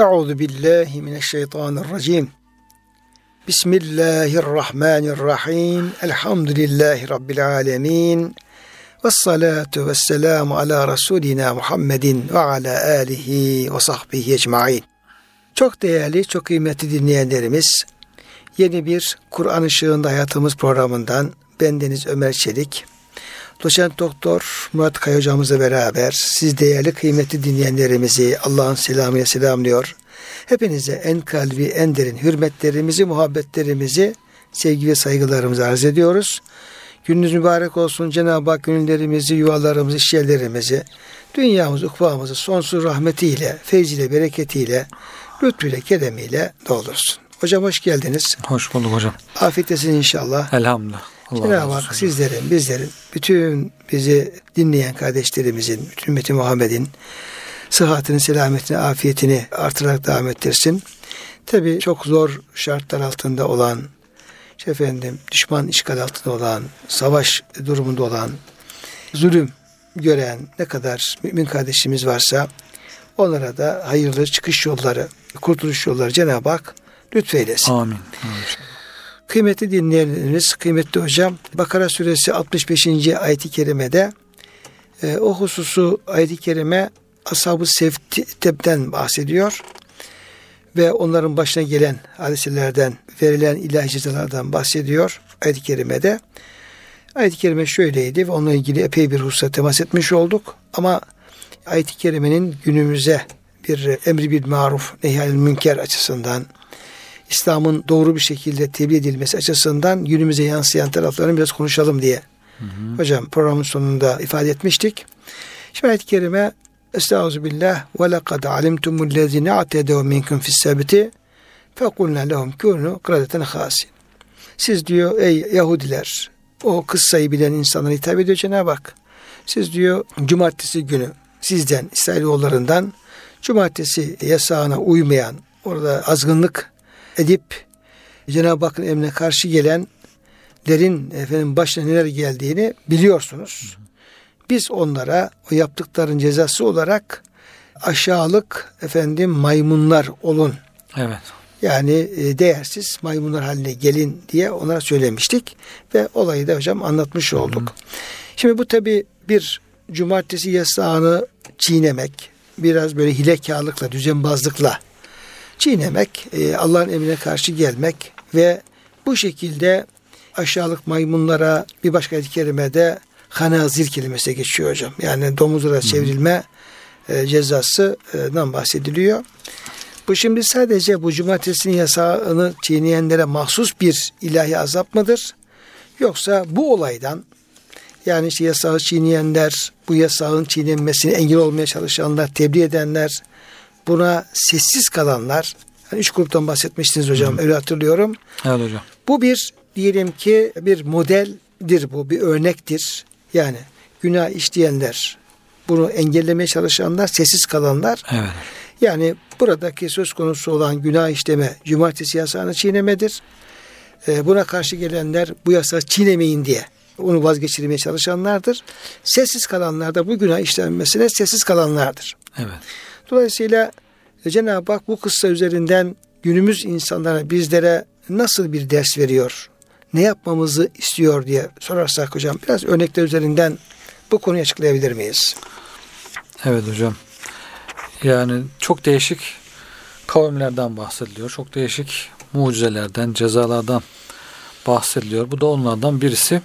Euzu billahi mineşşeytanirracim. Bismillahirrahmanirrahim. Elhamdülillahi rabbil alamin. Ves salatu ves selamu ala rasulina Muhammedin ve ala alihi ve sahbihi ecmaîn. Çok değerli, çok kıymetli dinleyenlerimiz, yeni bir Kur'an ışığında hayatımız programından bendeniz Ömer Çelik, Doçent Doktor Murat Kaya hocamızla beraber siz değerli kıymetli dinleyenlerimizi Allah'ın selamıyla selamlıyor. Hepinize en kalbi, en derin hürmetlerimizi, muhabbetlerimizi, sevgi ve saygılarımızı arz ediyoruz. Gününüz mübarek olsun. Cenab-ı Hak gönüllerimizi, yuvalarımızı, işyerlerimizi, dünyamızı, ukvamızı sonsuz rahmetiyle, feyziyle, bereketiyle, lütfuyla, keremiyle doldursun. Hocam hoş geldiniz. Hoş bulduk hocam. Afiyetlesin inşallah. Elhamdülillah. Cenab-ı Hak sizlerin, bizlerin, bütün bizi dinleyen kardeşlerimizin, bütün ümmeti Muhammed'in sıhhatini, selametini, afiyetini artırarak devam ettirsin. Tabi çok zor şartlar altında olan, işte efendim düşman işgal altında olan, savaş durumunda olan, zulüm gören ne kadar mümin kardeşimiz varsa onlara da hayırlı çıkış yolları, kurtuluş yolları Cenab-ı Hak lütfeylesin. Amin. Amin. Kıymetli dinleyenleriniz, kıymetli hocam, Bakara suresi 65. ayet-i kerimede e, o hususu ayet-i kerime Ashab-ı Sevteb'den bahsediyor ve onların başına gelen hadiselerden verilen ilahi cezalardan bahsediyor ayet-i kerimede. Ayet-i kerime şöyleydi ve onunla ilgili epey bir hususa temas etmiş olduk ama ayet-i kerimenin günümüze bir emri bir maruf nehyal münker açısından İslam'ın doğru bir şekilde tebliğ edilmesi açısından günümüze yansıyan taraflarını biraz konuşalım diye. Hı hı. Hocam programın sonunda ifade etmiştik. Şimdi ayet-i kerime Estağfirullah ve lekad alimtumul lezine atedev minkum fissebti fekulna lehum kunu kradeten hasin. Siz diyor ey Yahudiler o kıssayı bilen insanlara hitap ediyor Cenab-ı Hak. Siz diyor cumartesi günü sizden İsrailoğullarından cumartesi yasağına uymayan orada azgınlık edip Cenab-ı Hakk'ın emrine karşı gelenlerin efendim başına neler geldiğini biliyorsunuz. Biz onlara o yaptıkların cezası olarak aşağılık efendim maymunlar olun. Evet. Yani e, değersiz maymunlar haline gelin diye onlara söylemiştik ve olayı da hocam anlatmış olduk. Hı hı. Şimdi bu tabi bir cumartesi yasağını çiğnemek, biraz böyle hilekarlıkla, düzenbazlıkla çiğnemek, e, Allah'ın emrine karşı gelmek ve bu şekilde aşağılık maymunlara bir başka ayet-i kerimede hanazir kelimesi geçiyor hocam. Yani domuzlara çevrilme e, cezasından bahsediliyor. Bu şimdi sadece bu cumartesinin yasağını çiğneyenlere mahsus bir ilahi azap mıdır? Yoksa bu olaydan yani işte yasağı çiğneyenler, bu yasağın çiğnenmesine engel olmaya çalışanlar, tebliğ edenler, buna sessiz kalanlar, yani üç gruptan bahsetmiştiniz hocam, Hı. öyle hatırlıyorum. Evet hocam. Bu bir diyelim ki bir modeldir bu, bir örnektir. Yani günah işleyenler, bunu engellemeye çalışanlar, sessiz kalanlar. Evet. Yani buradaki söz konusu olan günah işleme, cumartesi yasağını çiğnemedir. Ee, buna karşı gelenler bu yasağı çiğnemeyin diye onu vazgeçirmeye çalışanlardır. Sessiz kalanlar da bu günah işlenmesine sessiz kalanlardır. Evet. Dolayısıyla Cenab-ı Hak bu kıssa üzerinden günümüz insanlara bizlere nasıl bir ders veriyor? Ne yapmamızı istiyor diye sorarsak hocam biraz örnekler üzerinden bu konuyu açıklayabilir miyiz? Evet hocam. Yani çok değişik kavimlerden bahsediliyor. Çok değişik mucizelerden, cezalardan bahsediliyor. Bu da onlardan birisi.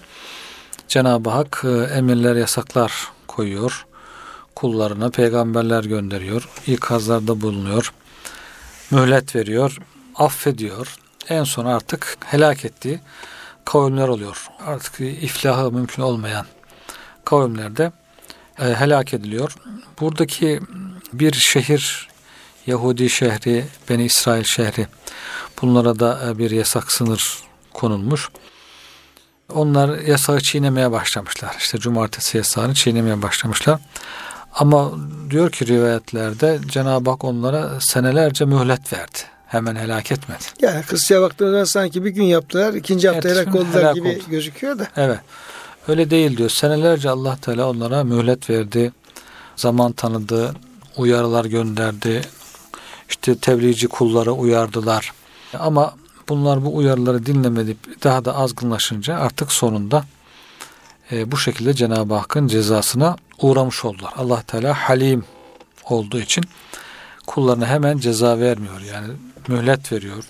Cenab-ı Hak e, emirler, yasaklar koyuyor. Kullarına peygamberler gönderiyor. ikazlarda bulunuyor. Mühlet veriyor. Affediyor. En son artık helak ettiği kavimler oluyor. Artık iflahı mümkün olmayan kavimlerde e, helak ediliyor. Buradaki bir şehir Yahudi şehri, Beni İsrail şehri bunlara da e, bir yasak sınır konulmuş. Onlar yasağı çiğnemeye başlamışlar. İşte cumartesi yasağını çiğnemeye başlamışlar. Ama diyor ki rivayetlerde Cenab-ı Hak onlara senelerce mühlet verdi. Hemen helak etmedi. Yani kısaya baktığınızda sanki bir gün yaptılar, ikinci hafta helak oldular helak gibi oldu. gözüküyor da. Evet. Öyle değil diyor. Senelerce Allah Teala onlara mühlet verdi. Zaman tanıdı, uyarılar gönderdi. İşte işte tebliğci kulları uyardılar. Ama bunlar bu uyarıları dinlemedip daha da azgınlaşınca artık sonunda e, bu şekilde Cenab-ı Hakk'ın cezasına uğramış oldular. Allah Teala halim olduğu için kullarına hemen ceza vermiyor. Yani mühlet veriyor.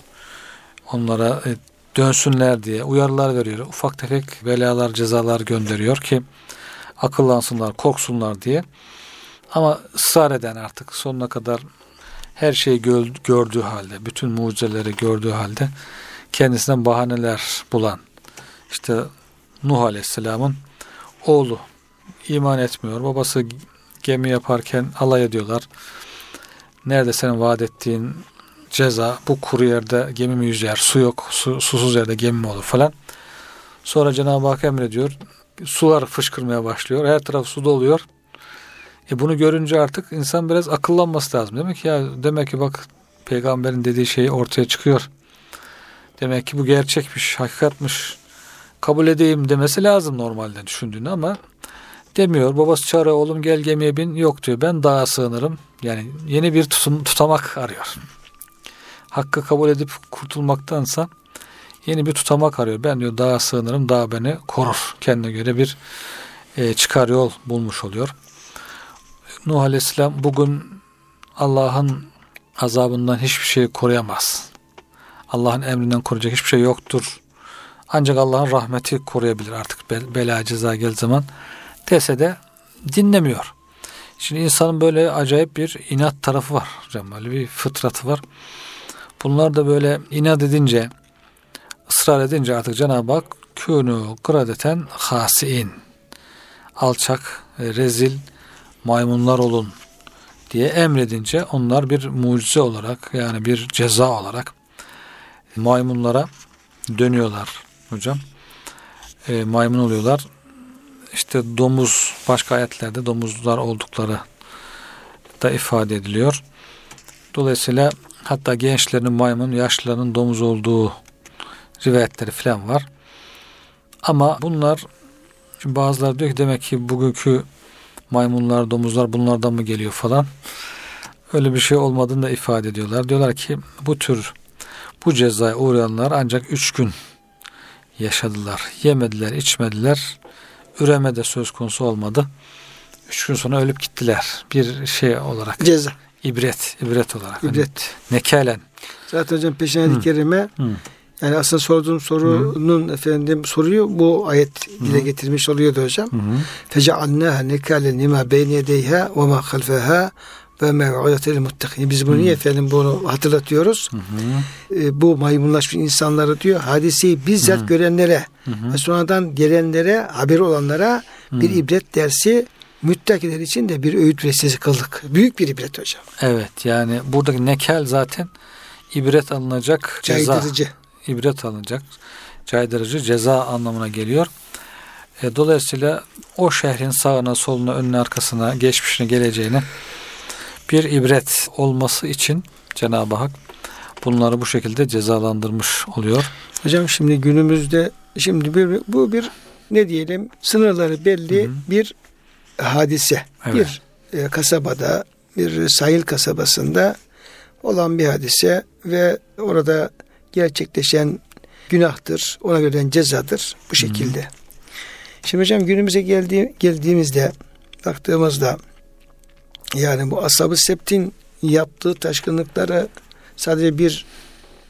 Onlara e, dönsünler diye uyarılar veriyor. Ufak tefek belalar, cezalar gönderiyor ki akıllansınlar, korksunlar diye. Ama ısrar eden artık sonuna kadar her şeyi gördüğü halde, bütün mucizeleri gördüğü halde kendisinden bahaneler bulan işte Nuh Aleyhisselam'ın oğlu iman etmiyor. Babası gemi yaparken alay ediyorlar. Nerede senin vaat ettiğin ceza bu kuru yerde gemi mi yüzer, su yok, su, susuz yerde gemi mi olur falan. Sonra Cenab-ı Hak emrediyor. Sular fışkırmaya başlıyor. Her taraf su doluyor. E bunu görünce artık insan biraz akıllanması lazım. Demek ki ya demek ki bak peygamberin dediği şey ortaya çıkıyor. Demek ki bu gerçekmiş, hakikatmiş. Kabul edeyim demesi lazım normalde düşündüğünü ama demiyor. Babası çağırıyor oğlum gel gemiye bin. Yok diyor ben dağa sığınırım. Yani yeni bir tutum, tutamak arıyor. Hakkı kabul edip kurtulmaktansa yeni bir tutamak arıyor. Ben diyor dağa sığınırım. Dağ beni korur. Kendine göre bir e, çıkar yol bulmuş oluyor. Nuh Aleyhisselam bugün Allah'ın azabından hiçbir şeyi koruyamaz. Allah'ın emrinden koruyacak hiçbir şey yoktur. Ancak Allah'ın rahmeti koruyabilir artık bela ceza gel zaman dese de dinlemiyor. Şimdi insanın böyle acayip bir inat tarafı var. Böyle bir fıtratı var. Bunlar da böyle inat edince ısrar edince artık Cenab-ı Hak kûnû kıradeten hasiin alçak, rezil maymunlar olun diye emredince onlar bir mucize olarak yani bir ceza olarak maymunlara dönüyorlar hocam. E, maymun oluyorlar. İşte domuz başka ayetlerde domuzlar oldukları da ifade ediliyor. Dolayısıyla hatta gençlerin maymun, yaşlıların domuz olduğu rivayetleri falan var. Ama bunlar şimdi bazıları diyor ki demek ki bugünkü maymunlar, domuzlar bunlardan mı geliyor falan. Öyle bir şey olmadığını da ifade ediyorlar. Diyorlar ki bu tür bu cezaya uğrayanlar ancak üç gün yaşadılar. Yemediler, içmediler. Üreme de söz konusu olmadı. Üç gün sonra ölüp gittiler. Bir şey olarak. Ceza. İbret, ibret olarak. İbret. Hani nekalen. Zaten hocam peşine kerime yani aslında sorduğum sorunun Hı. efendim soruyu bu ayet dile getirmiş oluyordu hocam. Fecealnaha nekalen lima beyne yedeyha ve ma halfeha ve mev'udetel muttakin. Biz bunu niye efendim bunu hatırlatıyoruz? Hı hı. E, bu maymunlaşmış insanları diyor hadiseyi bizzat hı. görenlere hı hı. ve sonradan gelenlere haber olanlara hı. bir ibret dersi müttakiler için de bir öğüt vesilesi kıldık. Büyük bir ibret hocam. Evet yani buradaki nekel zaten ibret alınacak ceza. Caydırıcı ibret alınacak caydırıcı ceza anlamına geliyor. E, dolayısıyla o şehrin sağına, soluna, önüne, arkasına, geçmişine, geleceğine bir ibret olması için Cenab-ı Hak bunları bu şekilde cezalandırmış oluyor. Hocam şimdi günümüzde şimdi bir, bu bir ne diyelim sınırları belli Hı-hı. bir hadise. Evet. Bir e, kasabada bir sahil kasabasında olan bir hadise ve orada gerçekleşen günahtır. Ona verilen cezadır. Bu şekilde. Hı. Şimdi hocam günümüze geldi, geldiğimizde baktığımızda yani bu ashab septin yaptığı taşkınlıkları sadece bir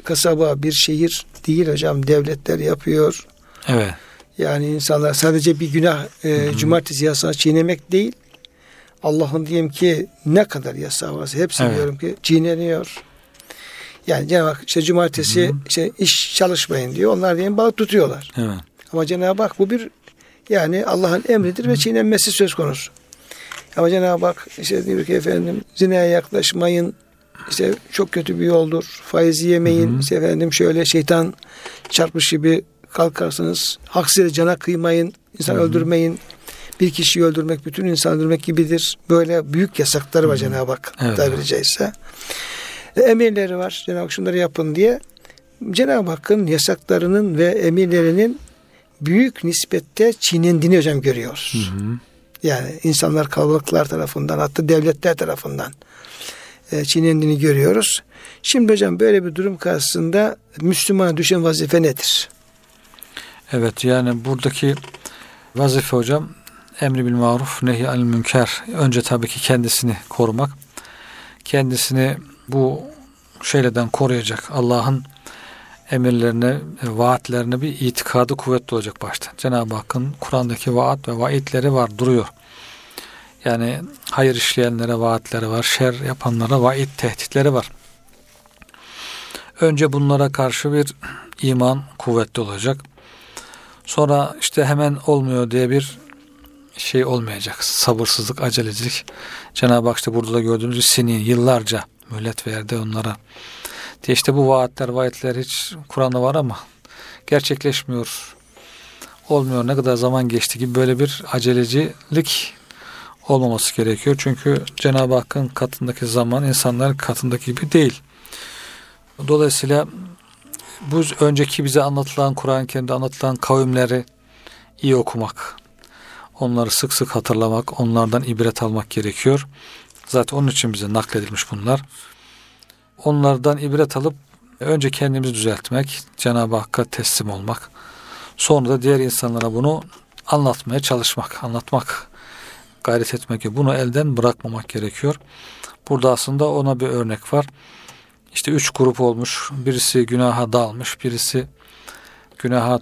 kasaba, bir şehir değil hocam. Devletler yapıyor. Evet. Yani insanlar sadece bir günah e, cumartesi yasağı çiğnemek değil. Allah'ın diyelim ki ne kadar yasağı varsa hepsi evet. diyorum ki çiğneniyor. Yani Cenab-ı Hak işte cumartesi işte iş çalışmayın diyor. Onlar diyelim balık tutuyorlar. Evet. Ama Cenab-ı Hak bu bir yani Allah'ın emridir Hı. ve çiğnenmesi söz konusu. Ama Cenab-ı Hak işte diyor ki efendim zinaya yaklaşmayın. İşte çok kötü bir yoldur. Faizi yemeyin. Hı. İşte efendim şöyle şeytan çarpmış gibi kalkarsınız. Haksız cana kıymayın. İnsan Hı. öldürmeyin. Bir kişiyi öldürmek bütün insan öldürmek gibidir. Böyle büyük yasakları var Cenab-ı Hak evet. tabiri caizse emirleri var. Cenab-ı Hak şunları yapın diye. Cenab-ı Hakk'ın yasaklarının ve emirlerinin büyük nispette çiğnendiğini hocam görüyoruz. Hı hı. Yani insanlar kalabalıklar tarafından hatta devletler tarafından e, çiğnendiğini görüyoruz. Şimdi hocam böyle bir durum karşısında Müslümana düşen vazife nedir? Evet yani buradaki vazife hocam emri bil maruf nehi anil münker. Önce tabii ki kendisini korumak. Kendisini bu şeylerden koruyacak. Allah'ın emirlerine, vaatlerine bir itikadı kuvvetli olacak başta. Cenab-ı Hakk'ın Kur'an'daki vaat ve vaatleri var, duruyor. Yani hayır işleyenlere vaatleri var, şer yapanlara vaat tehditleri var. Önce bunlara karşı bir iman kuvvetli olacak. Sonra işte hemen olmuyor diye bir şey olmayacak. Sabırsızlık, acelecilik. Cenab-ı Hak işte burada da gördüğümüz sinin yıllarca mühlet verdi onlara. Diye işte bu vaatler, vaatler hiç Kur'an'da var ama gerçekleşmiyor. Olmuyor. Ne kadar zaman geçti gibi böyle bir acelecilik olmaması gerekiyor. Çünkü Cenab-ı Hakk'ın katındaki zaman insanlar katındaki gibi değil. Dolayısıyla bu önceki bize anlatılan Kur'an-ı anlatılan kavimleri iyi okumak, onları sık sık hatırlamak, onlardan ibret almak gerekiyor. Zaten onun için bize nakledilmiş bunlar. Onlardan ibret alıp önce kendimizi düzeltmek, Cenab-ı Hakk'a teslim olmak. Sonra da diğer insanlara bunu anlatmaya çalışmak, anlatmak, gayret etmek. Bunu elden bırakmamak gerekiyor. Burada aslında ona bir örnek var. İşte üç grup olmuş. Birisi günaha dalmış, birisi günaha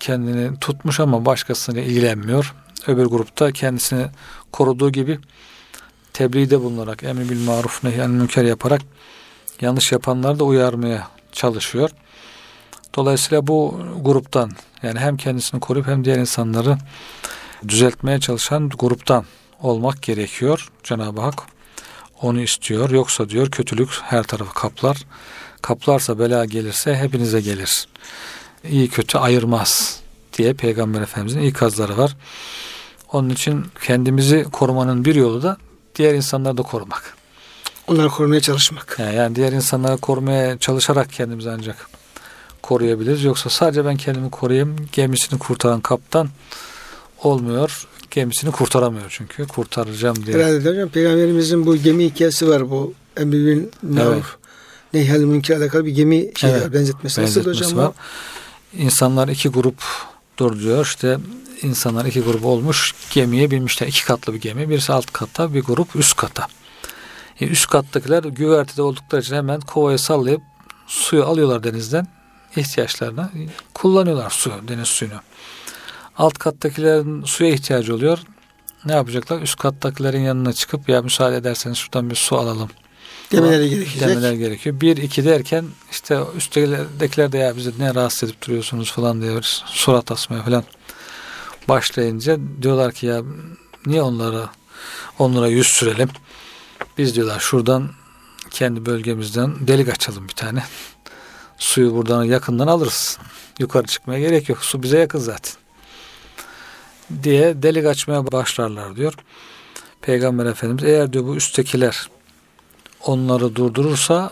kendini tutmuş ama başkasını ilgilenmiyor. Öbür grupta kendisini koruduğu gibi tebliğde bulunarak, emri bil maruf nehyen münker yaparak yanlış yapanları da uyarmaya çalışıyor. Dolayısıyla bu gruptan yani hem kendisini koruyup hem diğer insanları düzeltmeye çalışan gruptan olmak gerekiyor. Cenab-ı Hak onu istiyor. Yoksa diyor kötülük her tarafı kaplar. Kaplarsa bela gelirse hepinize gelir. İyi kötü ayırmaz diye Peygamber Efendimizin ikazları var. Onun için kendimizi korumanın bir yolu da diğer insanları da korumak. Onları korumaya çalışmak. Yani, yani diğer insanları korumaya çalışarak kendimizi ancak koruyabiliriz. Yoksa sadece ben kendimi koruyayım gemisini kurtaran kaptan olmuyor. Gemisini kurtaramıyor çünkü. Kurtaracağım diye. Herhalde hocam Peygamberimizin bu gemi hikayesi var bu emri bil maruf nehyel münker alakalı bir gemi şey evet. var, benzetmesi. Nasıl hocam var. İnsanlar iki grup dur diyor. İşte insanlar iki grup olmuş. Gemiye binmişler. iki katlı bir gemi. Birisi alt katta bir grup üst kata. E, üst kattakiler güvertede oldukları için hemen kovayı sallayıp suyu alıyorlar denizden ihtiyaçlarına kullanıyorlar su, deniz suyunu. Alt kattakilerin suya ihtiyacı oluyor. Ne yapacaklar? Üst kattakilerin yanına çıkıp ya müsaade ederseniz şuradan bir su alalım. Demeleri gerekecek. Demeler gerekiyor. Bir, iki derken işte üsttekiler de ya bizi ne rahatsız edip duruyorsunuz falan diye surat asmaya falan başlayınca diyorlar ki ya niye onlara onlara yüz sürelim? Biz diyorlar şuradan kendi bölgemizden delik açalım bir tane. Suyu buradan yakından alırız. Yukarı çıkmaya gerek yok. Su bize yakın zaten. Diye delik açmaya başlarlar diyor. Peygamber Efendimiz eğer diyor bu üsttekiler onları durdurursa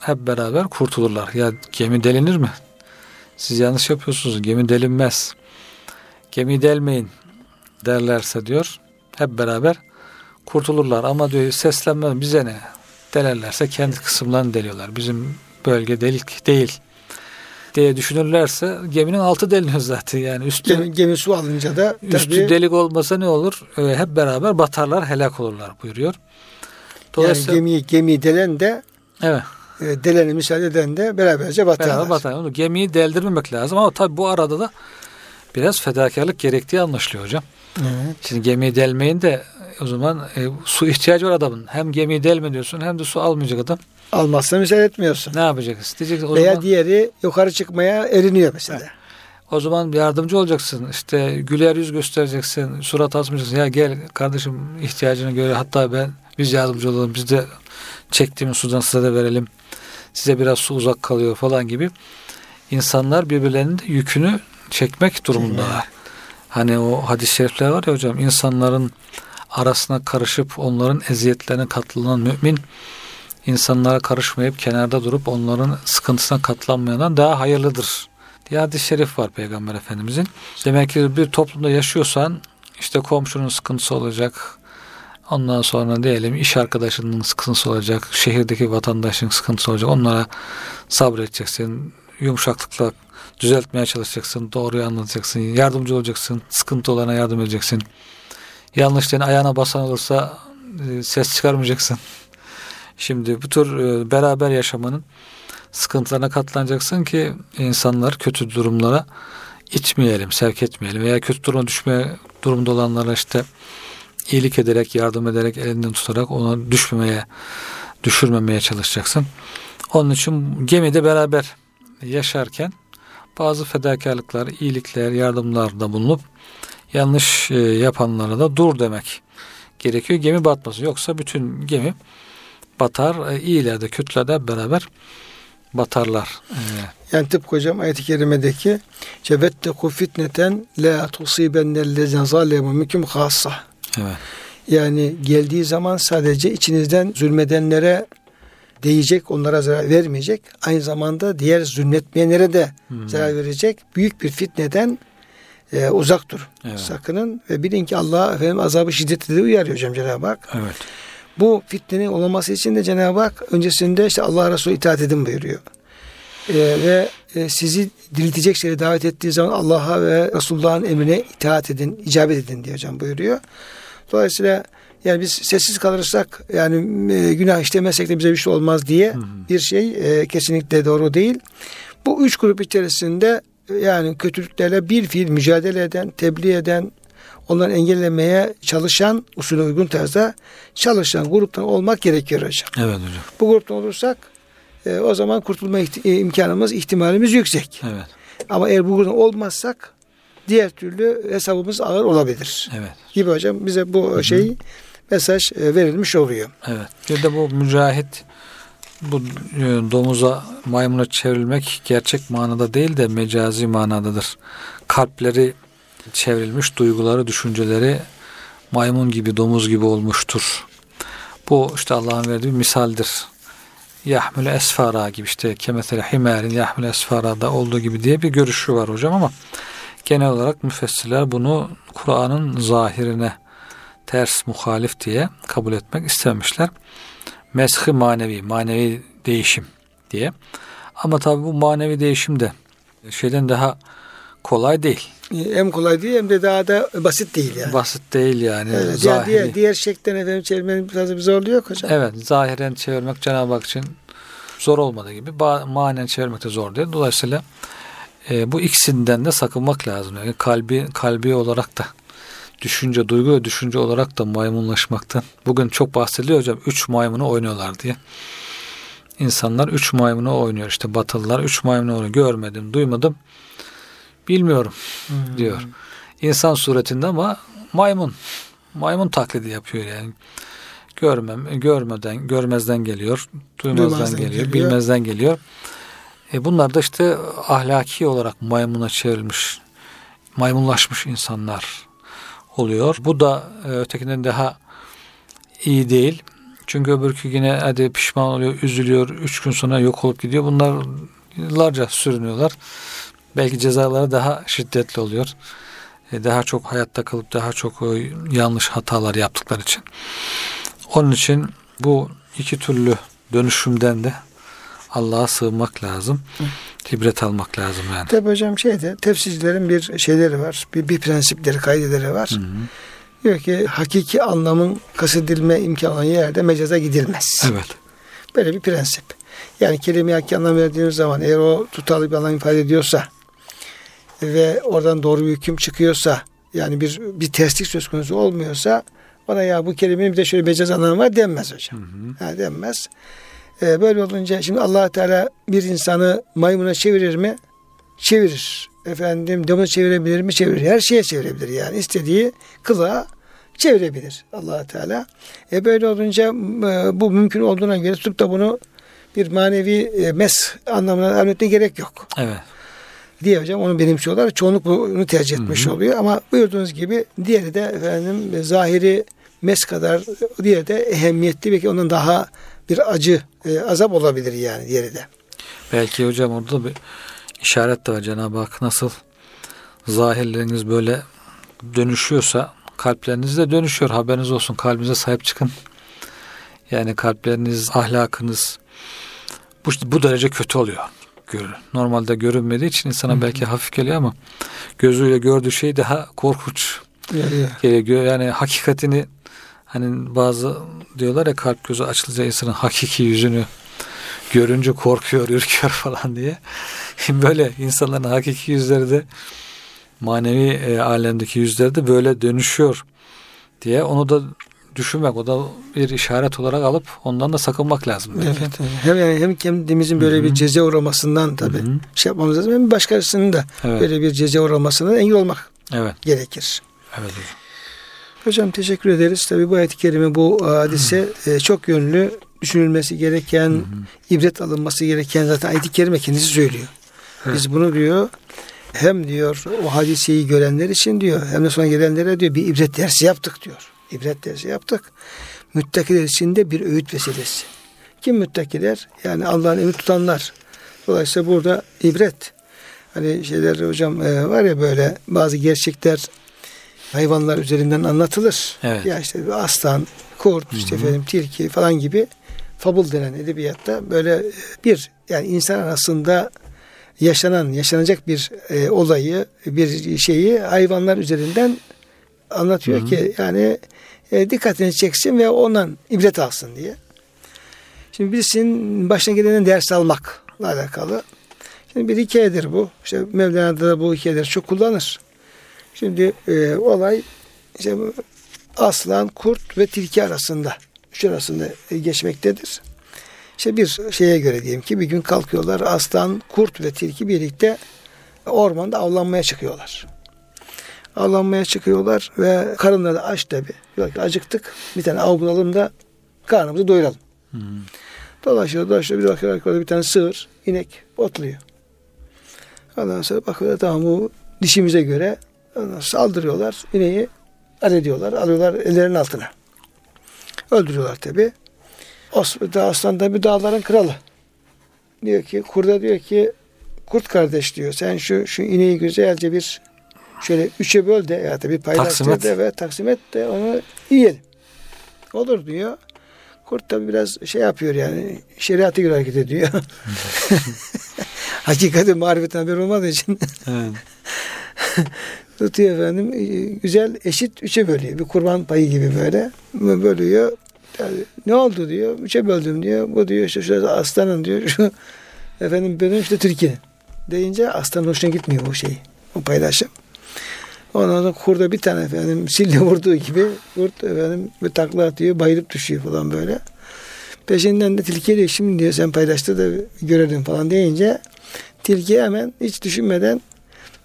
hep beraber kurtulurlar. Ya gemi delinir mi? Siz yanlış yapıyorsunuz. Gemi delinmez. Gemi delmeyin derlerse diyor. Hep beraber kurtulurlar. Ama diyor seslenmez bize ne? Delerlerse kendi kısımlarını deliyorlar. Bizim bölge delik değil diye düşünürlerse geminin altı deliniyor zaten yani üstü gemi, gemi su alınca da tabii, üstü delik olmasa ne olur? Ee, hep beraber batarlar, helak olurlar buyuruyor. Dolayısıyla yani gemi gemi delen de Evet. E, delene müsaade eden de beraberce batarlar. Beraber batarlar. Gemiyi deldirmemek lazım ama tabii bu arada da biraz fedakarlık gerektiği anlaşılıyor hocam. Evet. Şimdi gemiyi delmeyin de o zaman e, su ihtiyacı var adamın. Hem gemiyi delme diyorsun hem de su almayacak adam. Almazsa müsaade etmiyorsun. Ne yapacaksın? Diyeceksin, o Veya zaman, diğeri yukarı çıkmaya eriniyor mesela. He. O zaman yardımcı olacaksın. İşte güler yüz göstereceksin. Surat asmayacaksın. Ya gel kardeşim ihtiyacını göre hatta ben biz yardımcı olalım. Biz de çektiğimiz sudan size de verelim. Size biraz su uzak kalıyor falan gibi. İnsanlar birbirlerinin de yükünü çekmek durumundalar. Hani o hadis-i şerifler var ya hocam insanların arasına karışıp onların eziyetlerine katlanan mümin insanlara karışmayıp kenarda durup onların sıkıntısına katlanmayandan daha hayırlıdır diye hadis-i şerif var Peygamber Efendimizin. Demek ki bir toplumda yaşıyorsan işte komşunun sıkıntısı olacak, Ondan sonra diyelim iş arkadaşının sıkıntısı olacak, şehirdeki vatandaşın sıkıntısı olacak. Onlara sabredeceksin, yumuşaklıkla düzeltmeye çalışacaksın, doğruyu anlatacaksın, yardımcı olacaksın, sıkıntı olana yardım edeceksin. Yanlışların ayağına basan olursa e, ses çıkarmayacaksın. Şimdi bu tür e, beraber yaşamanın sıkıntılarına katlanacaksın ki insanlar kötü durumlara itmeyelim, sevk etmeyelim veya kötü duruma düşme durumda olanlara işte iyilik ederek, yardım ederek, elinden tutarak ona düşmemeye, düşürmemeye çalışacaksın. Onun için gemide beraber yaşarken bazı fedakarlıklar, iyilikler, yardımlarda bulunup yanlış e, yapanlara da dur demek gerekiyor. Gemi batmasın. Yoksa bütün gemi batar. E, iyiler de kötüler de beraber batarlar. E, yani tıpkı hocam ayet-i kerimedeki cevetteku fitneten la tusibennellezine zalemu minkum hassa. Evet. Yani geldiği zaman sadece içinizden zulmedenlere değecek, onlara zarar vermeyecek. Aynı zamanda diğer zulmetmeyenlere de hmm. zarar verecek. Büyük bir fitneden e, uzak dur. Evet. Sakının ve bilin ki Allah efendim azabı şiddetli uyarıyor hocam Cenab-ı Hak. Evet. Bu fitnenin olmaması için de Cenab-ı Hak öncesinde işte Allah Resulü itaat edin buyuruyor. E, ve e, sizi diriltecek şeyleri davet ettiği zaman Allah'a ve Resulullah'ın emrine itaat edin, icabet edin diye hocam buyuruyor. Dolayısıyla yani biz sessiz kalırsak yani e, günah işlemezsek de bize bir şey olmaz diye hı hı. bir şey e, kesinlikle doğru değil. Bu üç grup içerisinde yani kötülüklerle bir fiil mücadele eden, tebliğ eden, onları engellemeye çalışan, usulü uygun tarzda çalışan gruptan olmak gerekiyor hocam. Evet hocam. Bu gruptan olursak e, o zaman kurtulma ihti- e, imkanımız, ihtimalimiz yüksek. Evet. Ama eğer bu gruptan olmazsak diğer türlü hesabımız ağır olabilir. Evet. Gibi hocam bize bu Hı-hı. şey mesaj e, verilmiş oluyor. Evet. Bir de bu mücahit bu e, domuza maymuna çevrilmek gerçek manada değil de mecazi manadadır. Kalpleri çevrilmiş, duyguları, düşünceleri maymun gibi, domuz gibi olmuştur. Bu işte Allah'ın verdiği bir misaldir. Yahmül esfara gibi işte kemesele himerin yahmül esfara'da olduğu gibi diye bir görüşü var hocam ama genel olarak müfessirler bunu Kur'an'ın zahirine ters, muhalif diye kabul etmek istemişler. Meshi manevi, manevi değişim diye. Ama tabi bu manevi değişim de şeyden daha kolay değil. Hem kolay değil hem de daha da basit değil yani. Basit değil yani. Evet, yani diğer, diğer şeklen efendim çevirmenin biraz bir zorluğu yok hocam. Evet zahiren çevirmek Cenab-ı Hak için zor olmadığı gibi manen çevirmek de zor değil. Dolayısıyla e, bu ikisinden de sakınmak lazım. Yani kalbi kalbi olarak da düşünce, duygu ve düşünce olarak da maymunlaşmaktan. Bugün çok bahsediliyor hocam. Üç maymunu oynuyorlar diye. İnsanlar üç maymunu oynuyor. İşte Batılılar üç maymunu oynuyor. Görmedim, duymadım, bilmiyorum hmm. diyor. İnsan suretinde ama maymun. Maymun taklidi yapıyor yani. Görmem, görmeden, görmezden geliyor, duymazdan, duymazdan geliyor, geliyor, bilmezden geliyor. E bunlar da işte ahlaki olarak maymuna çevrilmiş, maymunlaşmış insanlar oluyor. Bu da e, ötekinden daha iyi değil. Çünkü öbürkü yine hadi pişman oluyor, üzülüyor, üç gün sonra yok olup gidiyor. Bunlar yıllarca sürünüyorlar. Belki cezaları daha şiddetli oluyor. E, daha çok hayatta kalıp daha çok e, yanlış hatalar yaptıkları için. Onun için bu iki türlü dönüşümden de Allah'a sığınmak lazım. İbret almak lazım yani. Tabi hocam şeyde tefsircilerin bir şeyleri var. Bir, bir prensipleri, kaydeleri var. Hı hı. Diyor ki hakiki anlamın kasıdilme imkanı yerde mecaza gidilmez. Evet. Böyle bir prensip. Yani kelime hakiki anlam verdiğiniz zaman eğer o tutarlı bir anlam ifade ediyorsa ve oradan doğru bir hüküm çıkıyorsa yani bir bir terslik söz konusu olmuyorsa bana ya bu kelimenin bir de şöyle mecaz anlamı var denmez hocam. Hı hı. Ha, denmez. E, böyle olunca şimdi allah Teala bir insanı maymuna çevirir mi? Çevirir. Efendim domuzu çevirebilir mi? Çevirir. Her şeye çevirebilir yani. istediği kılığa çevirebilir allah Teala. E böyle olunca e, bu mümkün olduğuna göre tutup da bunu bir manevi e, mes anlamına anlatmaya gerek yok. Evet. Diye hocam onu benimsiyorlar. Çoğunluk bunu tercih etmiş Hı-hı. oluyor ama buyurduğunuz gibi diğeri de efendim zahiri mes kadar diğeri de ehemmiyetli belki ondan daha bir acı, e, azap olabilir yani yeri de. Belki hocam orada bir işaret de var Cenab-ı Hak nasıl zahirleriniz böyle dönüşüyorsa kalpleriniz de dönüşüyor. Haberiniz olsun. Kalbinize sahip çıkın. Yani kalpleriniz, ahlakınız bu, bu derece kötü oluyor. Görün. Normalde görünmediği için insana belki hafif geliyor ama gözüyle gördüğü şey daha korkunç geliyor. Yani hakikatini hani bazı diyorlar ya kalp gözü açılınca insanın hakiki yüzünü görünce korkuyor, ürküyor falan diye. böyle insanların hakiki yüzleri de manevi e, alemdeki yüzleri de böyle dönüşüyor diye onu da düşünmek o da bir işaret olarak alıp ondan da sakınmak lazım. Belki. Evet, evet. Hem yani hem kendimizin böyle Hı-hı. bir ceza uğramasından tabii Hı-hı. şey yapmamız lazım. Hem başkasının da evet. böyle bir ceza uğramasından engel olmak evet. gerekir. Evet hocam. Hocam teşekkür ederiz. Tabii bu ayet-i kerime bu hadise e, çok yönlü düşünülmesi gereken, Hı-hı. ibret alınması gereken zaten ayet-i kerime kendisi söylüyor. Evet. Biz bunu diyor hem diyor o hadiseyi görenler için diyor hem de sonra gelenlere diyor bir ibret dersi yaptık diyor. İbret dersi yaptık. Müttakiler için de bir öğüt vesilesi. Kim müttakiler? Yani Allah'ın emri tutanlar. Dolayısıyla burada ibret. Hani şeyler hocam e, var ya böyle bazı gerçekler hayvanlar üzerinden anlatılır. Evet. Ya işte bir aslan, kurt, işte efendim tilki falan gibi fabul denen edebiyatta böyle bir yani insan arasında yaşanan, yaşanacak bir e, olayı, bir şeyi hayvanlar üzerinden anlatıyor Hı-hı. ki yani e, dikkatini çeksin ve ondan ibret alsın diye. Şimdi birisinin başına gelenen ders almakla alakalı. Şimdi bir hikayedir bu. İşte Mevlana'da da bu hikayeleri çok kullanır. Şimdi e, olay işte aslan, kurt ve tilki arasında, üç arasında geçmektedir. İşte bir şeye göre diyelim ki bir gün kalkıyorlar aslan, kurt ve tilki birlikte ormanda avlanmaya çıkıyorlar. Avlanmaya çıkıyorlar ve karınları da aç tabi. Acıktık bir tane av bulalım da karnımızı doyuralım. Hmm. Dolaşıyor dolaşıyor bir bakıyor bir tane sığır, inek otluyor. Ondan sonra bakıyor tamam bu dişimize göre saldırıyorlar. ineği ediyorlar, alıyorlar ellerinin altına. Öldürüyorlar tabi. Aslan da bir dağların kralı. Diyor ki kurda diyor ki kurt kardeş diyor sen şu şu ineği güzelce bir şöyle üçe böl de ya da bir paylaş de ve taksim et de onu yiyelim. Olur diyor. Kurt da biraz şey yapıyor yani şeriatı göre hareket ediyor. Hakikati marifetten haber olmadığı için. evet. Tutuyor efendim güzel eşit üçe bölüyor. Bir kurban payı gibi böyle bölüyor. Yani ne oldu diyor. Üçe böldüm diyor. Bu diyor işte şurada aslanın diyor. Şu efendim benim işte Türkiye. Deyince aslan hoşuna gitmiyor bu şey. O paylaşım. Ondan sonra kurda bir tane efendim sille vurduğu gibi kurt efendim bir takla atıyor bayılıp düşüyor falan böyle. Peşinden de tilki diyor şimdi diyor sen paylaştı da görelim falan deyince tilki hemen hiç düşünmeden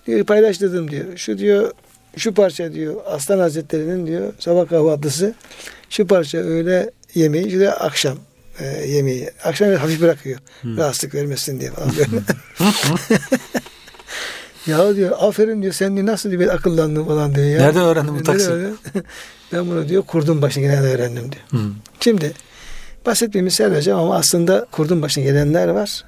diyor paylaştırdım diyor. Şu diyor şu parça diyor Aslan Hazretleri'nin diyor sabah kahvaltısı şu parça öğle yemeği şu da akşam e, yemeği. Akşam hafif bırakıyor. Hmm. Rahatsızlık vermesin diye falan böyle. ya diyor aferin diyor sen diyor, nasıl diyor akıllandın falan diyor. Ya. Nereden öğrendin bu taksi? ben bunu diyor kurdun başına gelen öğrendim diyor. Hmm. Şimdi basit bir misal vereceğim ama aslında kurdun başına gelenler var.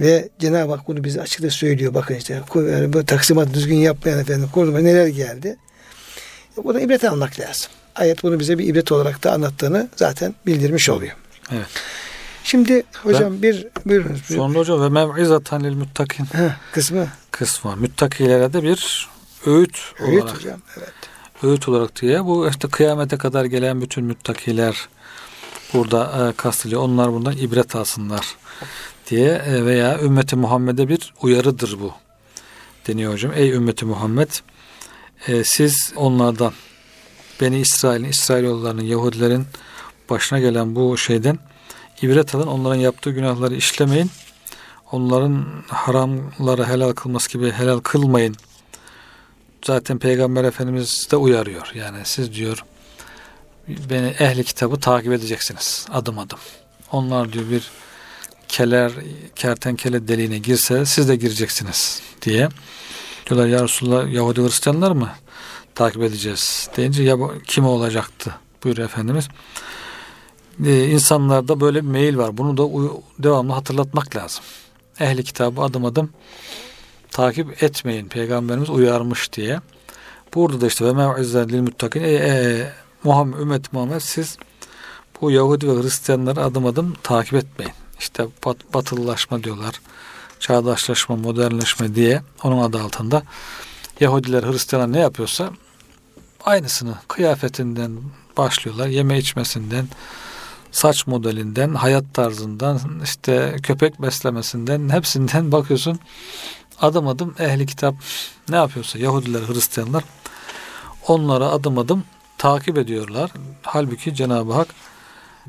Ve Cenab-ı Hak bunu bize açıkça söylüyor. Bakın işte yani bu taksimat düzgün yapmayan efendim kurduma neler geldi. Buna ibret almak lazım. Ayet bunu bize bir ibret olarak da anlattığını zaten bildirmiş oluyor. Evet. Şimdi hocam ben, bir buyurunuz. Sonra hocam ve mev'izatan lil muttakin kısmı. Kısmı. Müttakilere de bir öğüt, öğüt olarak. hocam evet. Öğüt olarak diye bu işte kıyamete kadar gelen bütün müttakiler burada e, kastılıyor. Onlar bundan ibret alsınlar diye e, veya ümmeti Muhammed'e bir uyarıdır bu deniyor hocam. Ey ümmeti Muhammed e, siz onlardan Beni İsrail'in, İsrailoğullarının, Yahudilerin başına gelen bu şeyden ibret alın. Onların yaptığı günahları işlemeyin. Onların haramları helal kılması gibi helal kılmayın. Zaten Peygamber Efendimiz de uyarıyor. Yani siz diyor beni ehli kitabı takip edeceksiniz adım adım. Onlar diyor bir keler, kertenkele deliğine girse siz de gireceksiniz diye. Diyorlar ya Resulullah Yahudi Hristiyanlar mı takip edeceğiz deyince ya kim olacaktı buyuruyor Efendimiz. Ee, insanlarda böyle bir meyil var. Bunu da devamlı hatırlatmak lazım. Ehli kitabı adım adım takip etmeyin. Peygamberimiz uyarmış diye. Burada da işte ve mev'izen lil muttakin. Muhammed, ümmet Muhammed siz bu Yahudi ve Hristiyanları adım adım takip etmeyin. İşte bat, batılılaşma diyorlar. Çağdaşlaşma, modernleşme diye onun adı altında Yahudiler, Hristiyanlar ne yapıyorsa aynısını kıyafetinden başlıyorlar. Yeme içmesinden, saç modelinden, hayat tarzından, işte köpek beslemesinden hepsinden bakıyorsun. Adım adım ehli kitap ne yapıyorsa Yahudiler, Hristiyanlar onlara adım adım takip ediyorlar. Halbuki Cenab-ı Hak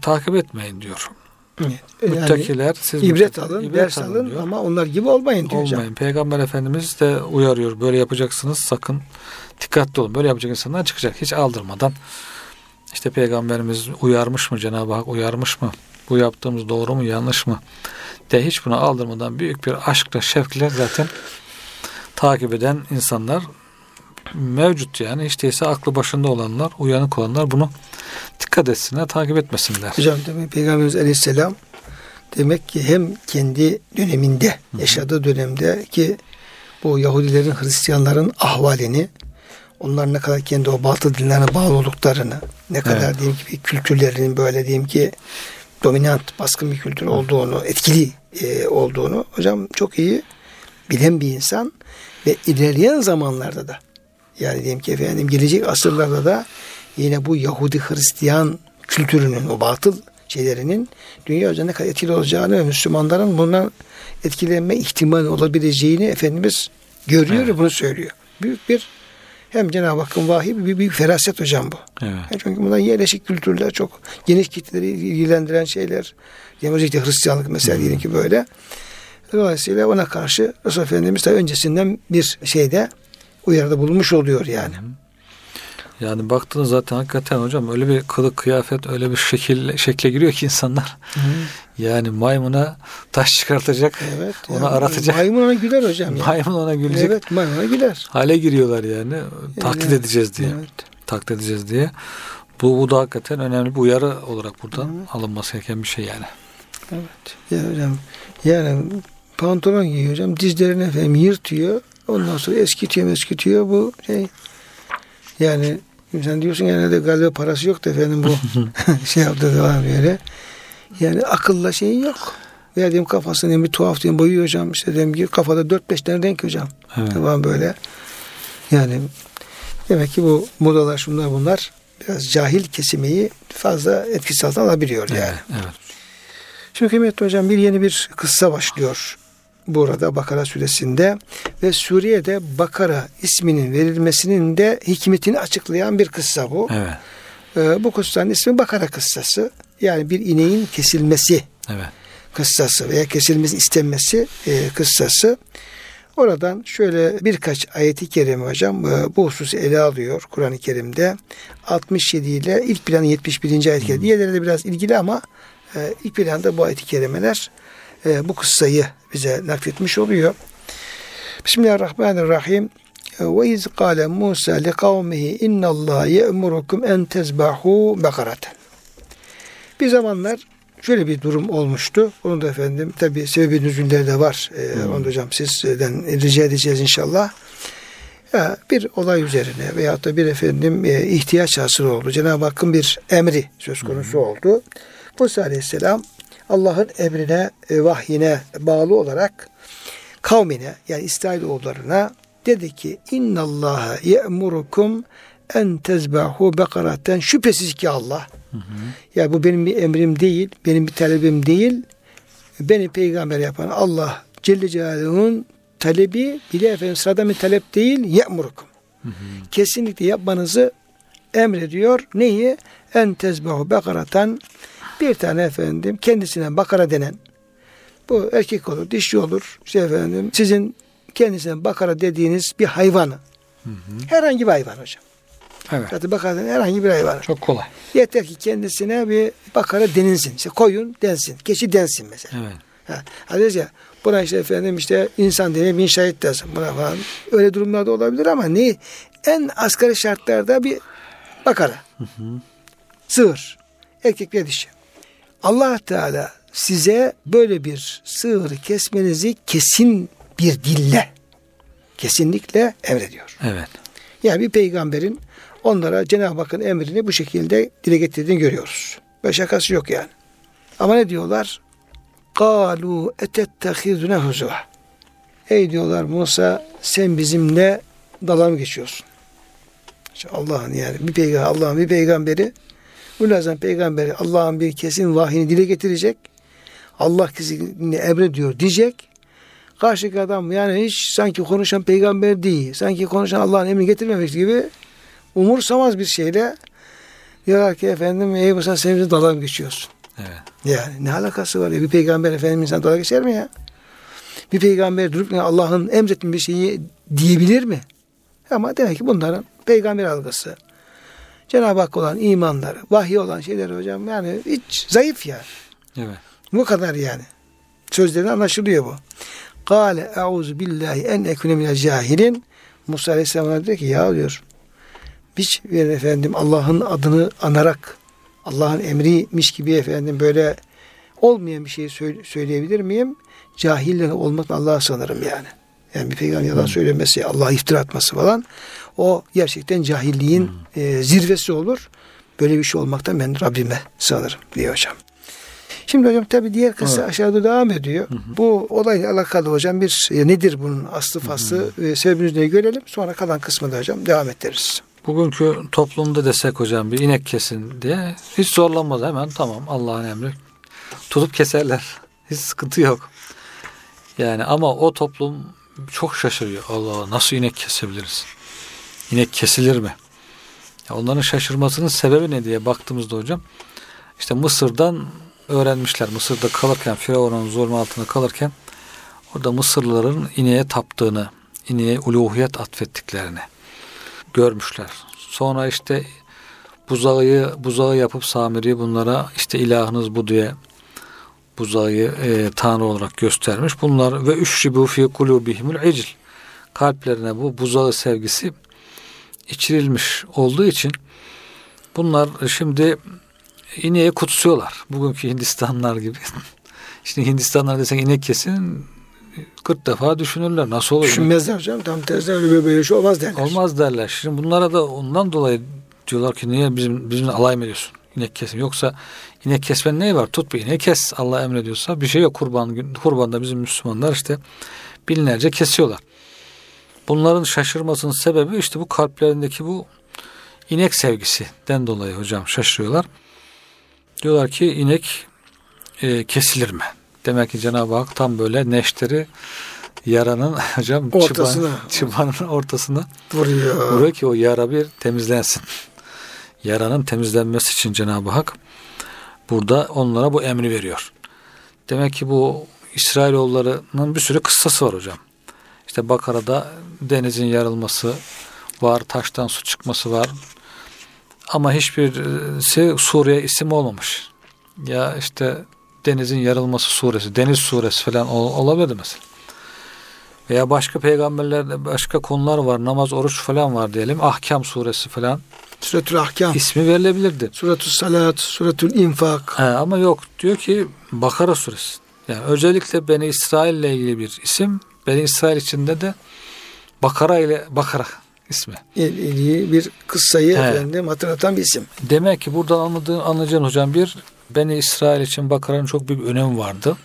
takip etmeyin diyor. Evet. Müttakiler siz ibret alın, ibret ders alın diyor. ama onlar gibi olmayın diyor hocam. Olmayın. Peygamber Efendimiz de uyarıyor. Böyle yapacaksınız sakın dikkatli olun. Böyle yapacak insanlar çıkacak. Hiç aldırmadan. İşte Peygamberimiz uyarmış mı? Cenab-ı Hak uyarmış mı? Bu yaptığımız doğru mu yanlış mı? De hiç buna aldırmadan büyük bir aşkla şevkle zaten takip eden insanlar mevcut yani. Hiç değilse aklı başında olanlar, uyanık olanlar bunu dikkat etsinler, takip etmesinler. Hocam demek Peygamberimiz Aleyhisselam demek ki hem kendi döneminde yaşadığı dönemde ki bu Yahudilerin Hristiyanların ahvalini onlar ne kadar kendi o batıl dinlerine bağlı olduklarını ne kadar Evet. diyeyim ki kültürlerinin böyle diyeyim ki dominant baskın bir kültür olduğunu etkili e, olduğunu hocam çok iyi bilen bir insan ve ilerleyen zamanlarda da yani diyelim ki efendim gelecek asırlarda da yine bu Yahudi Hristiyan kültürünün o batıl şeylerinin dünya üzerinde kadar etkili olacağını ve Müslümanların bundan etkilenme ihtimali olabileceğini Efendimiz görüyor Evet. ve bunu söylüyor. Büyük bir hem Cenab-ı Hakk'ın vahiy bir büyük feraset hocam bu. Evet. Yani çünkü bunlar yerleşik kültürler çok geniş kitleleri ilgilendiren şeyler. Yani özellikle Hristiyanlık mesela diyelim ki böyle. Dolayısıyla ona karşı Resul Efendimiz de öncesinden bir şeyde uyarıda bulunmuş oluyor yani. Yani baktığınız zaten hakikaten hocam öyle bir kılık kıyafet öyle bir şekil şekle giriyor ki insanlar. Yani maymuna taş çıkartacak. Evet. Onu yani aratacak. Maymun ona güler hocam. ya. Maymun ona gülecek. Evet maymun ona güler. Hale giriyorlar yani. Taklit Evet. edeceğiz diye. Evet. Taklit edeceğiz diye. Bu, bu da hakikaten önemli bir uyarı olarak buradan alınması gereken bir şey yani. Evet. Ya hocam yani pantolon giyiyor hocam. Dizlerini efendim yırtıyor. Ondan sonra eskitiyor eskitiyor bu şey. Yani sen diyorsun yani de galiba parası yok da efendim bu şey yaptı falan böyle. Yani akılla şey yok. Veya diyeyim kafasını diyeyim bir tuhaf diyeyim boyuyor hocam. İşte diyeyim ki kafada 4-5 tane renk hocam. Evet. Tamam böyle. Yani demek ki bu modalar şunlar bunlar biraz cahil kesimeyi fazla etkisi altına alabiliyor yani. Evet, evet. Şimdi kıymetli hocam bir yeni bir kıssa başlıyor burada Bakara suresinde ve Suriye'de Bakara isminin verilmesinin de hikmetini açıklayan bir kıssa bu. Evet. Ee, bu kıssanın ismi Bakara kıssası. Yani bir ineğin kesilmesi Evet. kıssası veya kesilmesi istenmesi e, kıssası. Oradan şöyle birkaç ayeti kerime hocam e, bu hususu ele alıyor Kur'an-ı Kerim'de. 67 ile ilk planı 71. ayet kerime. Diğerleri de biraz ilgili ama e, ilk planda bu ayet-i kerimeler e, bu kıssayı bize nakletmiş oluyor. Bismillahirrahmanirrahim. Ve iz kâle Musa li kavmihi innallâhe ye'murukum en tezbahu bekareten. Bir zamanlar şöyle bir durum olmuştu. Onu da efendim tabi sebebi nüzülleri de var. Ee, Onu da hocam sizden rica edeceğiz inşallah. Ya, bir olay üzerine veyahut da bir efendim e, ihtiyaç hasıl oldu. Cenab-ı Hakk'ın bir emri söz konusu oldu. Musa Aleyhisselam Allah'ın emrine, e, vahyine bağlı olarak kavmine yani İsrailoğullarına dedi ki innallaha ye'murukum en tezbahu bekaraten şüphesiz ki Allah ya bu benim bir emrim değil, benim bir talebim değil. Beni peygamber yapan Allah Celle Celaluhu'nun talebi bile efendim sıradan bir talep değil, ye'murukum. Kesinlikle yapmanızı emrediyor. Neyi? En tezbahu bekaratan bir tane efendim kendisine bakara denen bu erkek olur, dişi olur. İşte efendim sizin kendisine bakara dediğiniz bir hayvanı. Herhangi bir hayvan hocam. Evet. Zaten bakara denen herhangi bir hayvan. Çok kolay. Yeter ki kendisine bir bakara denilsin. İşte koyun densin. Keçi densin mesela. Evet. Ha, hani ya buna işte efendim işte insan diye bin şahit dersin. Buna falan. Öyle durumlarda olabilir ama ne? En asgari şartlarda bir bakara. Sığır. Erkek ve dişi. Allah Teala size böyle bir sığırı kesmenizi kesin bir dille kesinlikle emrediyor. Evet. Yani bir peygamberin onlara Cenab-ı Hakk'ın emrini bu şekilde dile getirdiğini görüyoruz. Ve şakası yok yani. Ama ne diyorlar? Kalu etettehizune huzuva. Ey diyorlar Musa sen bizimle dalga mı geçiyorsun? İşte Allah'ın yani bir peygamber Allah'ın bir peygamberi bu lazım peygamberi Allah'ın bir kesin vahyini dile getirecek. Allah kesinlikle emrediyor diyecek. Karşıki adam yani hiç sanki konuşan peygamber değil. Sanki konuşan Allah'ın emrini getirmemiş gibi umursamaz bir şeyle diyorlar ki efendim ey Musa sen bize dalga geçiyorsun? Evet. Yani ne alakası var ya bir peygamber efendim insan dalga geçer mi ya? Bir peygamber durup Allah'ın emrettiği bir şeyi diyebilir mi? Ama demek ki bunların peygamber algısı, Cenab-ı Hak olan imanları, vahiy olan şeyler hocam yani hiç zayıf yani. Evet. Bu kadar yani. Sözlerine anlaşılıyor bu. Kale euzu billahi en ekune minel cahilin. Musa Aleyhisselam diyor ki ya diyor. Hiç bir efendim Allah'ın adını anarak Allah'ın emriymiş gibi efendim böyle olmayan bir şey söyleyebilir miyim? Cahille olmakla Allah'a sanırım yani. Yani bir peygamber yalan söylemesi, Allah'a iftira atması falan o gerçekten cahilliğin e, zirvesi olur. Böyle bir şey olmaktan ben Rabbime sığınırım diyor hocam. Şimdi hocam tabi diğer kısa evet. aşağıda devam ediyor. Hı hı. Bu olayla alakalı hocam bir e, nedir bunun aslı faslı e, sebebini de görelim. Sonra kalan kısmı da hocam devam ettiririz. Bugünkü toplumda desek hocam bir inek kesin diye hiç zorlanmaz hemen tamam Allah'ın emri. Tutup keserler. Hiç sıkıntı yok. Yani ama o toplum çok şaşırıyor. Allah nasıl inek kesebiliriz? İnek kesilir mi? Ya onların şaşırmasının sebebi ne diye baktığımızda hocam işte Mısır'dan öğrenmişler. Mısır'da kalırken Firavun'un zulmü altında kalırken orada Mısırlıların ineğe taptığını, ineğe uluhiyet atfettiklerini görmüşler. Sonra işte buzağı, buzağı yapıp Samiri bunlara işte ilahınız bu diye buzağı e, tanrı olarak göstermiş. Bunlar ve üşribu fi kulubihimul icl kalplerine bu buzağı sevgisi içirilmiş olduğu için bunlar şimdi ineği kutsuyorlar. Bugünkü Hindistanlar gibi. Şimdi Hindistanlar desen inek kesin 40 defa düşünürler. Nasıl olur? Düşünmezler hocam. Tam tersine öyle böyle şey olmaz derler. Olmaz derler. Şimdi bunlara da ondan dolayı diyorlar ki niye bizim bizimle alay mı ediyorsun? İnek kesin. Yoksa inek kesmenin neyi var? Tut bir ineği kes. Allah emrediyorsa bir şey yok. Kurban, kurbanda bizim Müslümanlar işte binlerce kesiyorlar. Bunların şaşırmasının sebebi işte bu kalplerindeki bu inek sevgisinden dolayı hocam şaşırıyorlar. Diyorlar ki inek e, kesilir mi? Demek ki Cenab-ı Hak tam böyle neşteri yaranın hocam ortasına. çıban, çıbanın ortasına vuruyor. Vuruyor ki o yara bir temizlensin. Yaranın temizlenmesi için Cenab-ı Hak burada onlara bu emri veriyor. Demek ki bu İsrailoğullarının bir sürü kıssası var hocam. İşte Bakara'da denizin yarılması var, taştan su çıkması var. Ama hiçbirisi Suriye isim olmamış. Ya işte denizin yarılması suresi, deniz suresi falan olabilir mesela. Veya başka peygamberlerde başka konular var. Namaz, oruç falan var diyelim. Ahkam suresi falan. Suretül Ahkam. ismi verilebilirdi. Suretül Salat, Suretül İnfak. He, ama yok. Diyor ki Bakara suresi. Yani özellikle Beni İsrail ile ilgili bir isim. Beni İsrail içinde de Bakara ile Bakara ismi. İlgili bir kıssayı He. efendim hatırlatan bir isim. Demek ki buradan anladığın, anlayacağın hocam bir Beni İsrail için Bakara'nın çok büyük önemi vardı.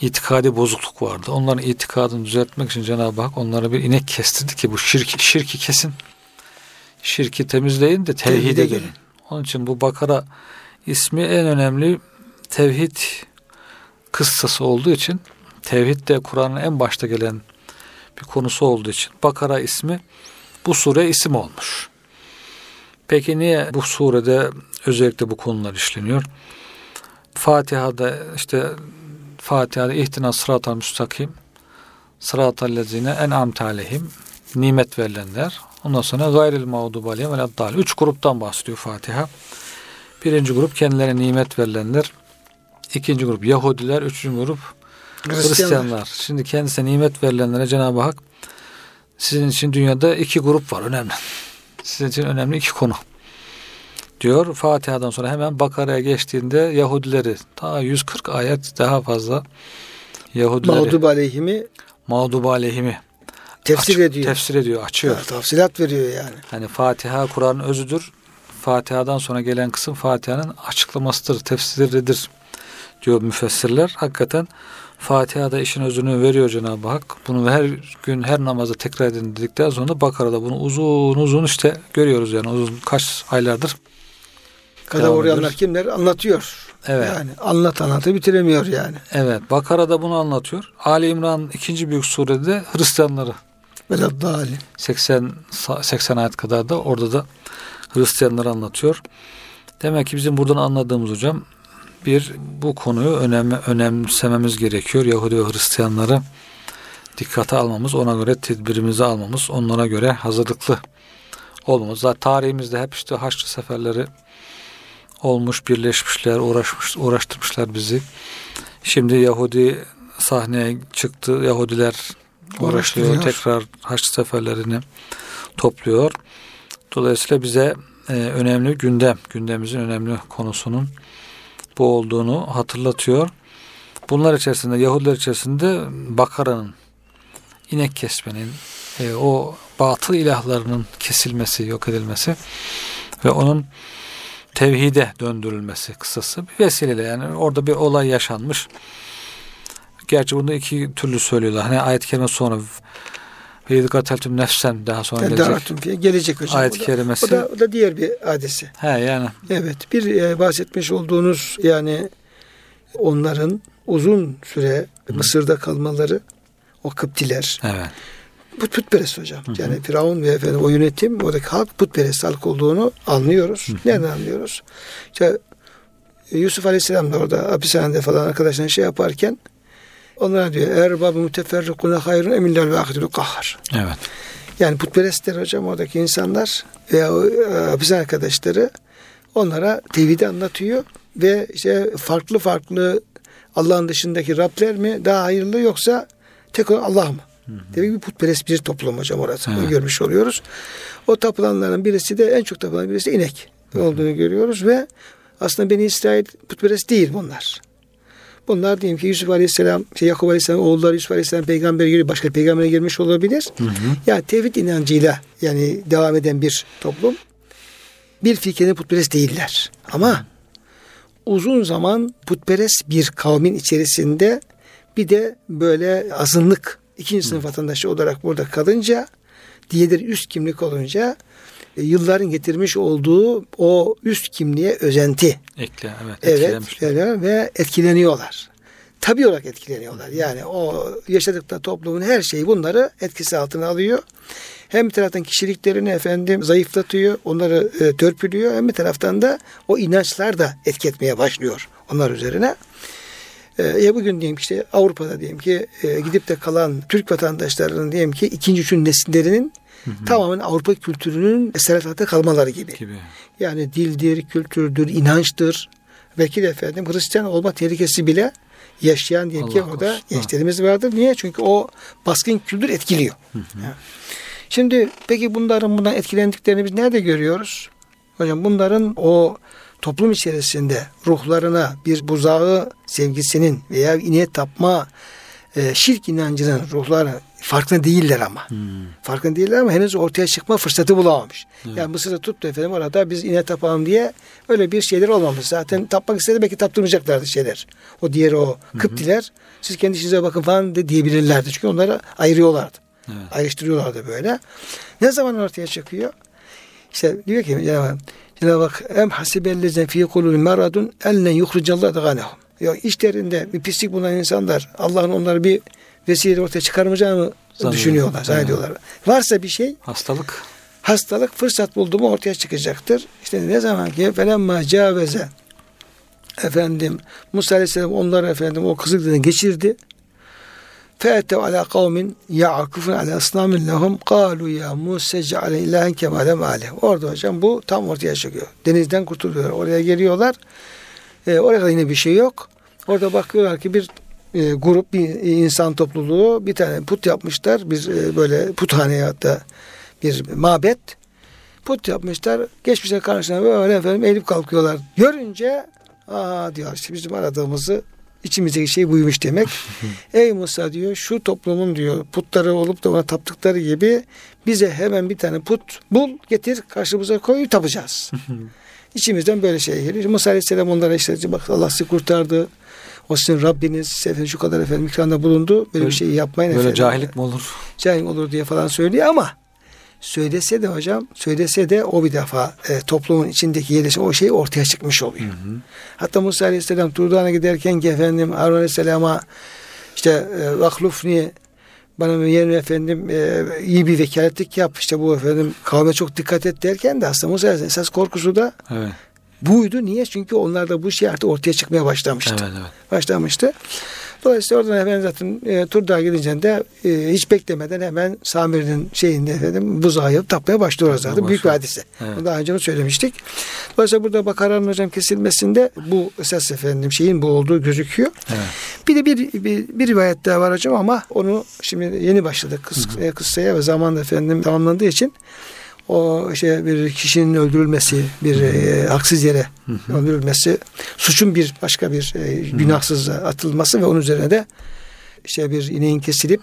İtikadi bozukluk vardı. Onların itikadını düzeltmek için Cenab-ı Hak onlara bir inek kestirdi ki bu şirki, şirki kesin. Şirki temizleyin de tevhide gelin. Onun için bu Bakara ismi en önemli tevhid kıssası olduğu için tevhid de Kur'an'ın en başta gelen bir konusu olduğu için Bakara ismi bu sure isim olmuş. Peki niye bu surede özellikle bu konular işleniyor? Fatiha'da işte Fatiha'da ihtina sıratal müstakim sıratal lezine en amte nimet verilenler. Ondan sonra gayril mağdub aleyhim ve Üç gruptan bahsediyor Fatiha. Birinci grup kendilerine nimet verilenler. İkinci grup Yahudiler. Üçüncü grup Hristiyanlar. Hristiyanlar. Şimdi kendisine nimet verilenlere Cenab-ı Hak sizin için dünyada iki grup var önemli. Sizin için önemli iki konu. Diyor Fatiha'dan sonra hemen Bakara'ya geçtiğinde Yahudileri daha 140 ayet daha fazla Yahudileri mağdub aleyhimi mağdub aleyhimi Tefsir Açık- ediyor. Tefsir ediyor, açıyor. Ha, tafsilat veriyor yani. Hani Fatiha Kur'an'ın özüdür. Fatiha'dan sonra gelen kısım Fatiha'nın açıklamasıdır, tefsiridir diyor müfessirler. Hakikaten Fatiha'da işin özünü veriyor Cenab-ı Hak. Bunu her gün her namazda tekrar edin dedikten sonra Bakara'da bunu uzun uzun işte görüyoruz yani uzun kaç aylardır. Kada uğrayanlar kimler? Anlatıyor. Evet. Yani anlat anlatı bitiremiyor yani. Evet. Bakara'da bunu anlatıyor. Ali İmran ikinci büyük surede Hristiyanları Velad dali. 80 80 ayet kadar da orada da Hristiyanları anlatıyor. Demek ki bizim buradan anladığımız hocam bir bu konuyu önem, önemsememiz gerekiyor. Yahudi ve Hristiyanları dikkate almamız, ona göre tedbirimizi almamız, onlara göre hazırlıklı olmamız. Zaten tarihimizde hep işte Haçlı seferleri olmuş, birleşmişler, uğraşmış, uğraştırmışlar bizi. Şimdi Yahudi sahneye çıktı. Yahudiler uğraşıyor. Tekrar Haçlı seferlerini topluyor. Dolayısıyla bize e, önemli gündem, gündemimizin önemli konusunun bu olduğunu hatırlatıyor. Bunlar içerisinde, Yahudiler içerisinde Bakara'nın, inek kesmenin, e, o batıl ilahlarının kesilmesi, yok edilmesi ve onun tevhide döndürülmesi kısası bir vesileyle yani orada bir olay yaşanmış. Gerçi bunu iki türlü söylüyorlar. Hani ayet-i kerime sonra ve yedikateltüm nefsen daha sonra gelecek. Gelecek hocam. Ayet-i O da- kerimesi. O da, o da diğer bir hadisi. He yani Evet. Bir e, bahsetmiş olduğunuz yani onların uzun süre Mısır'da kalmaları o Kıptiler evet. put, putperest hocam. Yani Firavun ve efendim o yönetim oradaki halk putperest halk olduğunu anlıyoruz. Nereden anlıyoruz? İşte Yusuf Aleyhisselam da orada hapishanede falan arkadaşlarına şey yaparken onlara diyor erbabı müteferrikuna hayrun emillal vahidul kahhar. Evet. Yani putperestler hocam oradaki insanlar veya o, e, arkadaşları onlara tevhidi anlatıyor ve işte farklı farklı Allah'ın dışındaki Rabler mi daha hayırlı yoksa tek olan Allah mı? Demek bir putperest bir toplum hocam orası. Evet. görmüş oluyoruz. O tapılanların birisi de en çok tapılan birisi inek olduğunu görüyoruz ve aslında Beni İsrail putperest değil bunlar. Bunlar diyelim ki Yusuf Aleyhisselam, şey Yakup Aleyhisselam oğulları Yusuf Aleyhisselam peygamber gibi başka peygamberine girmiş olabilir. Yani tevhid inancıyla yani devam eden bir toplum. Bir fikirde putperest değiller. Ama uzun zaman putperest bir kavmin içerisinde bir de böyle azınlık ikinci sınıf vatandaşı olarak burada kalınca diğerleri üst kimlik olunca yılların getirmiş olduğu o üst kimliğe özenti Ekle, evet. Evet ve etkileniyorlar. Tabi olarak etkileniyorlar. Yani o yaşadıkları toplumun her şeyi bunları etkisi altına alıyor. Hem bir taraftan kişiliklerini efendim zayıflatıyor, onları e, törpülüyor. Hem bir taraftan da o inançlar da etki etmeye başlıyor onlar üzerine. E, ya bugün diyelim ki işte Avrupa'da diyelim ki e, gidip de kalan Türk vatandaşlarının diyelim ki ikinci, üçüncü nesillerinin tamamen Avrupa kültürünün esaret altında kalmaları gibi. gibi. Yani dildir, kültürdür, inançtır. De efendim Hristiyan olma tehlikesi bile yaşayan diyelim ki orada korusun. gençlerimiz vardır. Niye? Çünkü o baskın kültür etkiliyor. Ha. Şimdi peki bunların bundan etkilendiklerini biz nerede görüyoruz? Hocam bunların o toplum içerisinde ruhlarına bir buzağı sevgisinin veya ineğe tapma e, şirk inancının ruhları farkında değiller ama. Farkında değiller ama henüz ortaya çıkma fırsatı bulamamış. Yani Mısır'ı tuttu efendim orada biz ineğe tapalım diye öyle bir şeyler olmamış. Zaten tapmak istedi belki taptırmayacaklardı şeyler. O diğer o Kıptiler siz kendi işinize bakın falan de diyebilirlerdi. Çünkü onları ayırıyorlardı. Evet. Ayrıştırıyorlardı böyle. Ne zaman ortaya çıkıyor? İşte diyor ki Cenab-ı Cenab-ı Hak em hasibellezine fi kulubihim meradun ellen yuhricallahu adganahum. Ya içlerinde bir pislik bulunan insanlar Allah'ın onları bir vesile ortaya çıkarmayacağını Zannediyor. düşünüyorlar, zannediyorlar. Varsa bir şey Hastalık. hastalık fırsat buldu mu ortaya çıkacaktır. İşte ne zaman ki felemma caveze efendim Musa Aleyhisselam onları efendim o kızıklarını geçirdi. Fe'tev ala kavmin ya'akufun ala asnamin lehum kalu ya Musa ceale ilahen kemale mali. Orada hocam bu tam ortaya çıkıyor. Denizden kurtuluyor. Oraya geliyorlar. E, orada yine bir şey yok. Orada bakıyorlar ki bir e, grup bir insan topluluğu bir tane put yapmışlar. Bir e, böyle puthaneye hatta bir mabet. Put yapmışlar. Geçmişler karşısına böyle efendim eğilip kalkıyorlar. Görünce aa diyor işte bizim aradığımızı İçimizdeki şey buymuş demek. Ey Musa diyor şu toplumun diyor putları olup da ona taptıkları gibi bize hemen bir tane put bul getir karşımıza koy tapacağız. İçimizden böyle şey geliyor. Musa Aleyhisselam onlara işte bak Allah sizi kurtardı. O sizin Rabbiniz size efendim şu kadar efendim ikranda bulundu. Böyle, Böyle- bir şey yapmayın Böyle efendim. cahillik mi olur? Cahil olur diye falan söylüyor ama söylese de hocam söylese de o bir defa e, toplumun içindeki yerleşim o şey ortaya çıkmış oluyor. Hatta Musa Aleyhisselam Turdan'a giderken ki efendim Harun Aleyhisselam'a işte e, vaklufni bana yeğenim efendim e, iyi bir vekaletlik yap işte bu efendim kavme çok dikkat et derken de aslında Musa Aleyhisselam esas korkusu da Evet. Buydu. Niye? Çünkü onlarda bu şey artık ortaya çıkmaya başlamıştı Evet evet. başlamıştı. Dolayısıyla oradan efendim zaten e, Turdağa gidince de e, hiç beklemeden hemen Samir'in şeyinde efendim buzağı yapıp tapmaya başlıyoruz zaten. Tapmaya Büyük bir başlıyor. hadise. Evet. Bunu Daha önce söylemiştik. Dolayısıyla burada Bakara'nın hocam kesilmesinde bu esas efendim şeyin bu olduğu gözüküyor. Evet. Bir de bir, bir, bir rivayet daha var hocam ama onu şimdi yeni başladık kıs, e, kıssaya ve zaman efendim tamamlandığı için o işte bir kişinin öldürülmesi, bir e, haksız yere öldürülmesi, suçun bir başka bir e, günahsız atılması ve onun üzerine de işte bir ineğin kesilip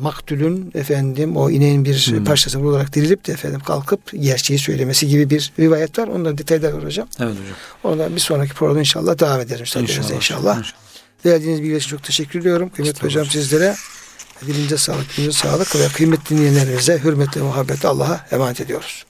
maktulün efendim o ineğin bir parçası olarak dirilip de efendim kalkıp gerçeği söylemesi gibi bir rivayet var. Ondan detaylar var hocam. Evet hocam. Ondan bir sonraki programda inşallah devam ederim. İnşallah. inşallah. Verdiğiniz bilgiler için çok teşekkür ediyorum. Kıymetli hocam sizlere dilinize sağlık, dilinize sağlık ve kıymetli dinleyenlerimize hürmetle muhabbetle Allah'a emanet ediyoruz.